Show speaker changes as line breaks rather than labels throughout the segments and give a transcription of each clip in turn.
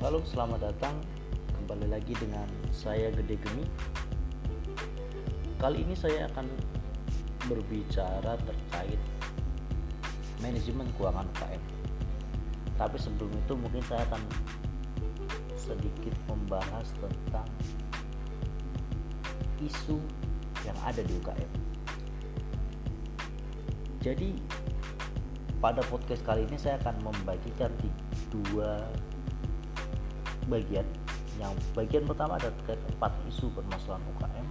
Halo, selamat datang kembali lagi dengan saya Gede Gemi. Kali ini saya akan berbicara terkait manajemen keuangan UKM. Tapi sebelum itu mungkin saya akan sedikit membahas tentang isu yang ada di UKM. Jadi pada podcast kali ini saya akan membagikan dua bagian yang bagian pertama adalah terkait empat isu permasalahan UKM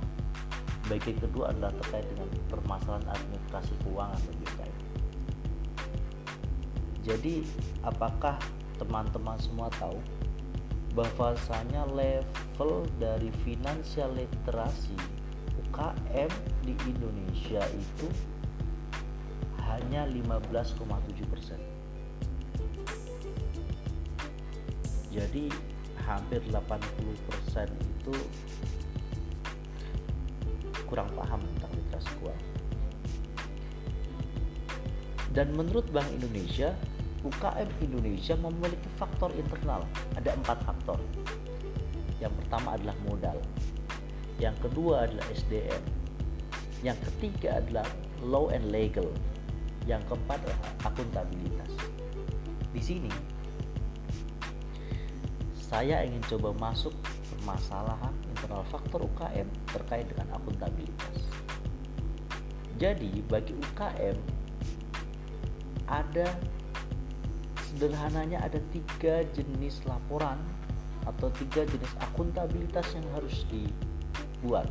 bagian kedua adalah terkait dengan permasalahan administrasi keuangan bagi UKM jadi apakah teman-teman semua tahu bahwasanya level dari finansial literasi UKM di Indonesia itu hanya 15,7 persen. Jadi hampir 80% itu kurang paham tentang literasi keuangan. Dan menurut Bank Indonesia, UKM Indonesia memiliki faktor internal. Ada empat faktor. Yang pertama adalah modal. Yang kedua adalah SDM. Yang ketiga adalah law and legal. Yang keempat adalah akuntabilitas. Di sini saya ingin coba masuk permasalahan internal faktor UKM terkait dengan akuntabilitas. Jadi bagi UKM ada sederhananya ada tiga jenis laporan atau tiga jenis akuntabilitas yang harus dibuat.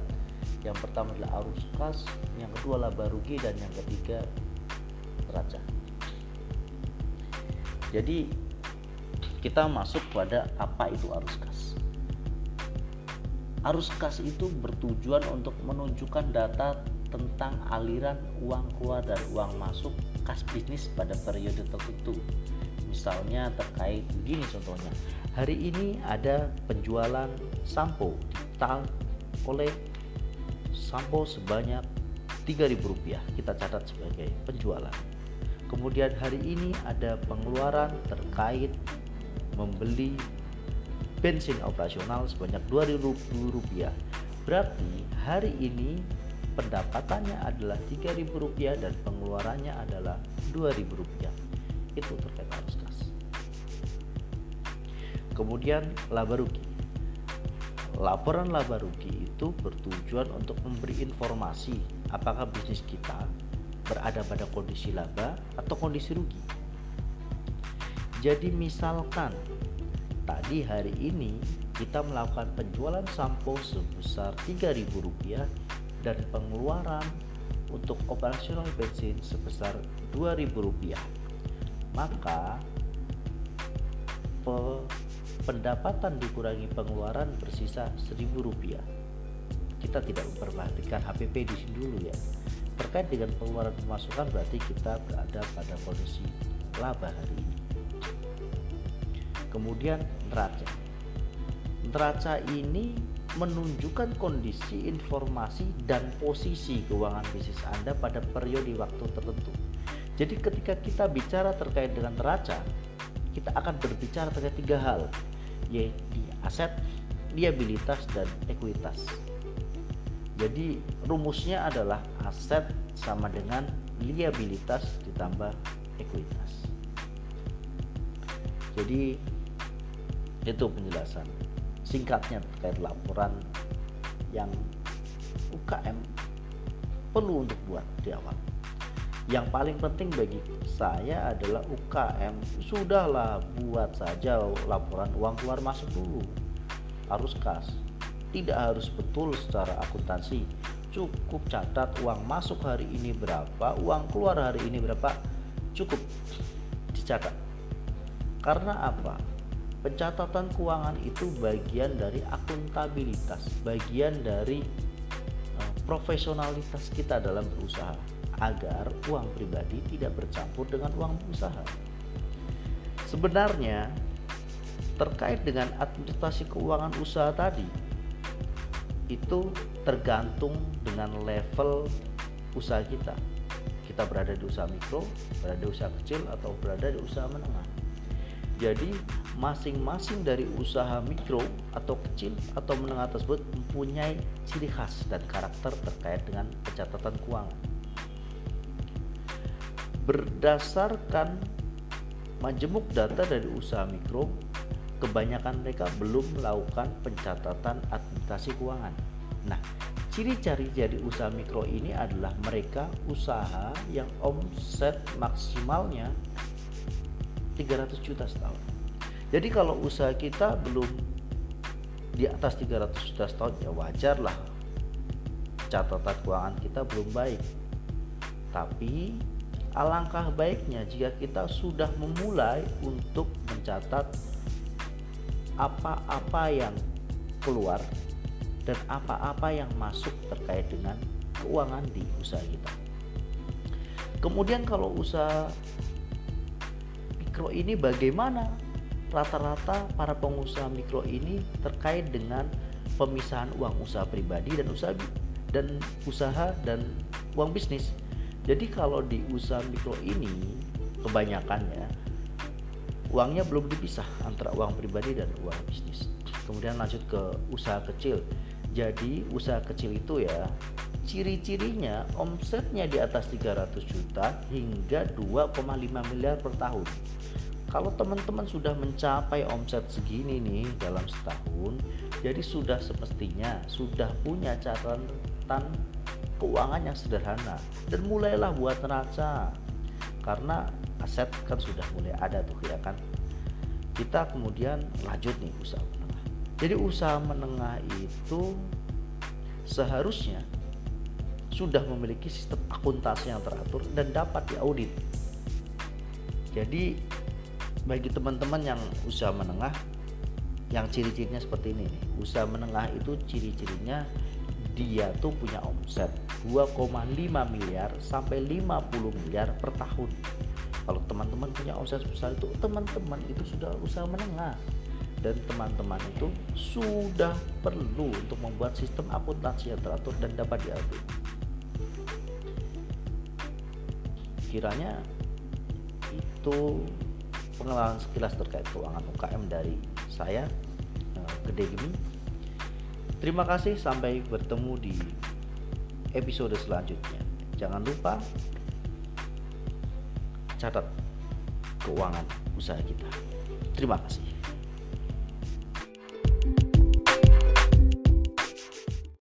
Yang pertama adalah arus kas, yang kedua laba rugi dan yang ketiga neraca. Jadi kita masuk pada apa itu arus kas. Arus kas itu bertujuan untuk menunjukkan data tentang aliran uang keluar dan uang masuk kas bisnis pada periode tertentu. Misalnya terkait begini contohnya. Hari ini ada penjualan sampo digital oleh sampo sebanyak Rp3.000 kita catat sebagai penjualan. Kemudian hari ini ada pengeluaran terkait membeli bensin operasional sebanyak Rp2.000 berarti hari ini pendapatannya adalah Rp3.000 dan pengeluarannya adalah Rp2.000 itu terkait arus kas kemudian laba rugi. Laporan laba rugi itu bertujuan untuk memberi informasi apakah bisnis kita berada pada kondisi laba atau kondisi rugi jadi misalkan tadi hari ini kita melakukan penjualan sampo sebesar Rp3.000 dan pengeluaran untuk operasional bensin sebesar Rp2.000 maka pendapatan dikurangi pengeluaran bersisa Rp1.000 kita tidak memperhatikan HPP di sini dulu ya. Terkait dengan pengeluaran pemasukan berarti kita berada pada kondisi laba hari ini Kemudian neraca. Neraca ini menunjukkan kondisi informasi dan posisi keuangan bisnis Anda pada periode waktu tertentu. Jadi ketika kita bicara terkait dengan neraca, kita akan berbicara terkait tiga hal, yaitu aset, liabilitas, dan ekuitas. Jadi rumusnya adalah aset sama dengan liabilitas ditambah ekuitas. Jadi itu penjelasan singkatnya terkait laporan yang UKM perlu untuk buat di awal. Yang paling penting bagi saya adalah UKM sudahlah buat saja laporan uang keluar masuk dulu. Harus kas. Tidak harus betul secara akuntansi. Cukup catat uang masuk hari ini berapa uang keluar hari ini berapa cukup dicatat. Karena apa Pencatatan keuangan itu bagian dari akuntabilitas, bagian dari uh, profesionalitas kita dalam berusaha agar uang pribadi tidak bercampur dengan uang usaha. Sebenarnya terkait dengan administrasi keuangan usaha tadi itu tergantung dengan level usaha kita. Kita berada di usaha mikro, berada di usaha kecil atau berada di usaha menengah Jadi masing-masing dari usaha mikro atau kecil atau menengah tersebut mempunyai ciri khas dan karakter terkait dengan pencatatan keuangan. Berdasarkan majemuk data dari usaha mikro, kebanyakan mereka belum melakukan pencatatan administrasi keuangan. Nah, ciri-ciri jadi usaha mikro ini adalah mereka usaha yang omset maksimalnya 300 juta setahun. Jadi kalau usaha kita belum di atas 300 juta setahun ya wajar lah catatan keuangan kita belum baik. Tapi alangkah baiknya jika kita sudah memulai untuk mencatat apa-apa yang keluar dan apa-apa yang masuk terkait dengan keuangan di usaha kita. Kemudian kalau usaha mikro ini bagaimana rata-rata para pengusaha mikro ini terkait dengan pemisahan uang usaha pribadi dan usaha dan usaha dan uang bisnis. Jadi kalau di usaha mikro ini kebanyakannya uangnya belum dipisah antara uang pribadi dan uang bisnis. Kemudian lanjut ke usaha kecil. Jadi usaha kecil itu ya ciri-cirinya omsetnya di atas 300 juta hingga 2,5 miliar per tahun kalau teman-teman sudah mencapai omset segini nih dalam setahun jadi sudah semestinya sudah punya catatan keuangan yang sederhana. Dan mulailah buat neraca. Karena aset kan sudah mulai ada tuh ya kan? Kita kemudian lanjut nih usaha menengah. Jadi usaha menengah itu seharusnya sudah memiliki sistem akuntansi yang teratur dan dapat diaudit. Jadi bagi teman-teman yang usaha menengah yang ciri-cirinya seperti ini nih. Usaha menengah itu ciri-cirinya dia tuh punya omset 2,5 miliar sampai 50 miliar per tahun. Kalau teman-teman punya omset sebesar itu, teman-teman itu sudah usaha menengah dan teman-teman itu sudah perlu untuk membuat sistem akuntansi yang teratur dan dapat diatur. Kiranya itu pengalaman sekilas terkait keuangan UKM dari saya eh, Gede Gemi. Terima kasih sampai bertemu di episode selanjutnya. Jangan lupa catat keuangan usaha kita. Terima kasih.